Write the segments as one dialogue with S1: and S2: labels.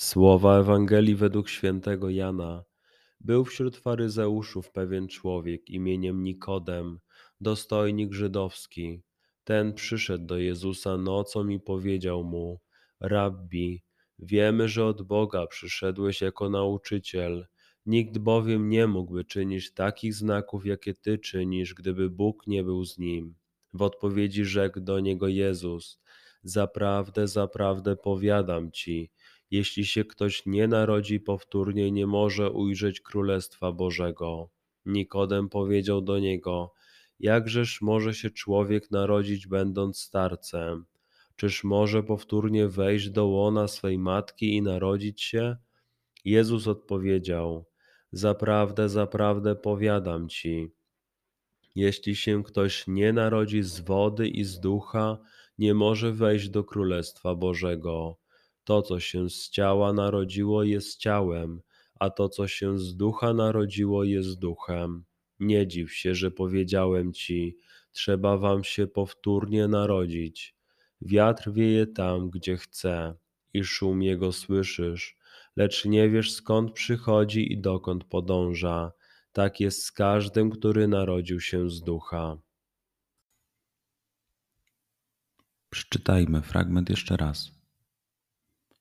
S1: Słowa Ewangelii według świętego Jana. Był wśród faryzeuszów pewien człowiek imieniem Nikodem, dostojnik żydowski. Ten przyszedł do Jezusa nocą i powiedział mu: Rabbi, wiemy, że od Boga przyszedłeś jako nauczyciel. Nikt bowiem nie mógłby czynić takich znaków, jakie ty czynisz, gdyby Bóg nie był z nim. W odpowiedzi rzekł do niego Jezus: Zaprawdę, zaprawdę powiadam ci, jeśli się ktoś nie narodzi powtórnie, nie może ujrzeć Królestwa Bożego. Nikodem powiedział do niego: Jakżeż może się człowiek narodzić, będąc starcem? Czyż może powtórnie wejść do łona swej matki i narodzić się? Jezus odpowiedział: Zaprawdę, zaprawdę powiadam ci, jeśli się ktoś nie narodzi z wody i z ducha, nie może wejść do Królestwa Bożego. To, co się z ciała narodziło, jest ciałem, a to, co się z ducha narodziło, jest duchem. Nie dziw się, że powiedziałem ci, trzeba wam się powtórnie narodzić. Wiatr wieje tam, gdzie chce, i szum jego słyszysz, lecz nie wiesz skąd przychodzi i dokąd podąża. Tak jest z każdym, który narodził się z ducha.
S2: Przeczytajmy fragment jeszcze raz.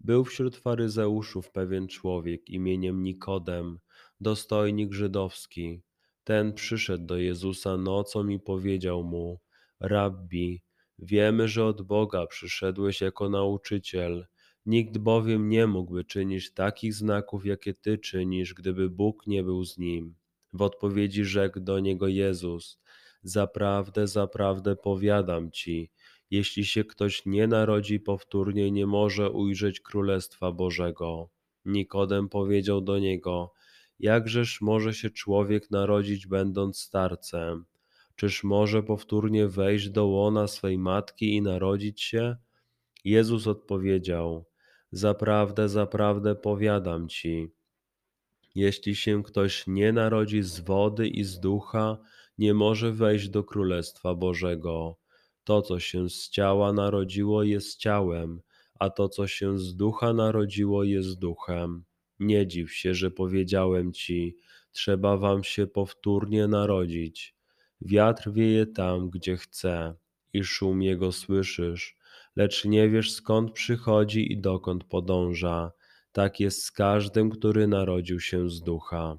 S1: Był wśród faryzeuszów pewien człowiek imieniem Nikodem, dostojnik żydowski ten przyszedł do Jezusa nocą i powiedział mu: Rabbi, wiemy, że od Boga przyszedłeś jako nauczyciel. Nikt bowiem nie mógłby czynić takich znaków, jakie ty czynisz, gdyby Bóg nie był z nim. W odpowiedzi rzekł do niego Jezus: Zaprawdę, zaprawdę powiadam ci, jeśli się ktoś nie narodzi powtórnie, nie może ujrzeć Królestwa Bożego. Nikodem powiedział do niego: Jakżeż może się człowiek narodzić, będąc starcem? Czyż może powtórnie wejść do łona swej matki i narodzić się? Jezus odpowiedział: Zaprawdę, zaprawdę powiadam ci, jeśli się ktoś nie narodzi z wody i z ducha, nie może wejść do Królestwa Bożego. To, co się z ciała narodziło, jest ciałem, a to, co się z ducha narodziło, jest duchem. Nie dziw się, że powiedziałem ci, trzeba wam się powtórnie narodzić. Wiatr wieje tam, gdzie chce, i szum jego słyszysz, lecz nie wiesz skąd przychodzi i dokąd podąża. Tak jest z każdym, który narodził się z ducha.